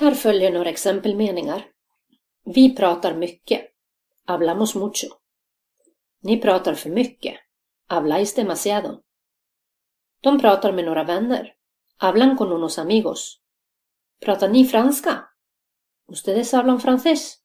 Här följer några exempelmeningar. Vi pratar mycket. Hablamos mucho. Ni pratar för mycket. Habláis demasiado. De pratar med några vänner. Hablan con unos amigos. Pratar ni franska? Ustedes hablan francés?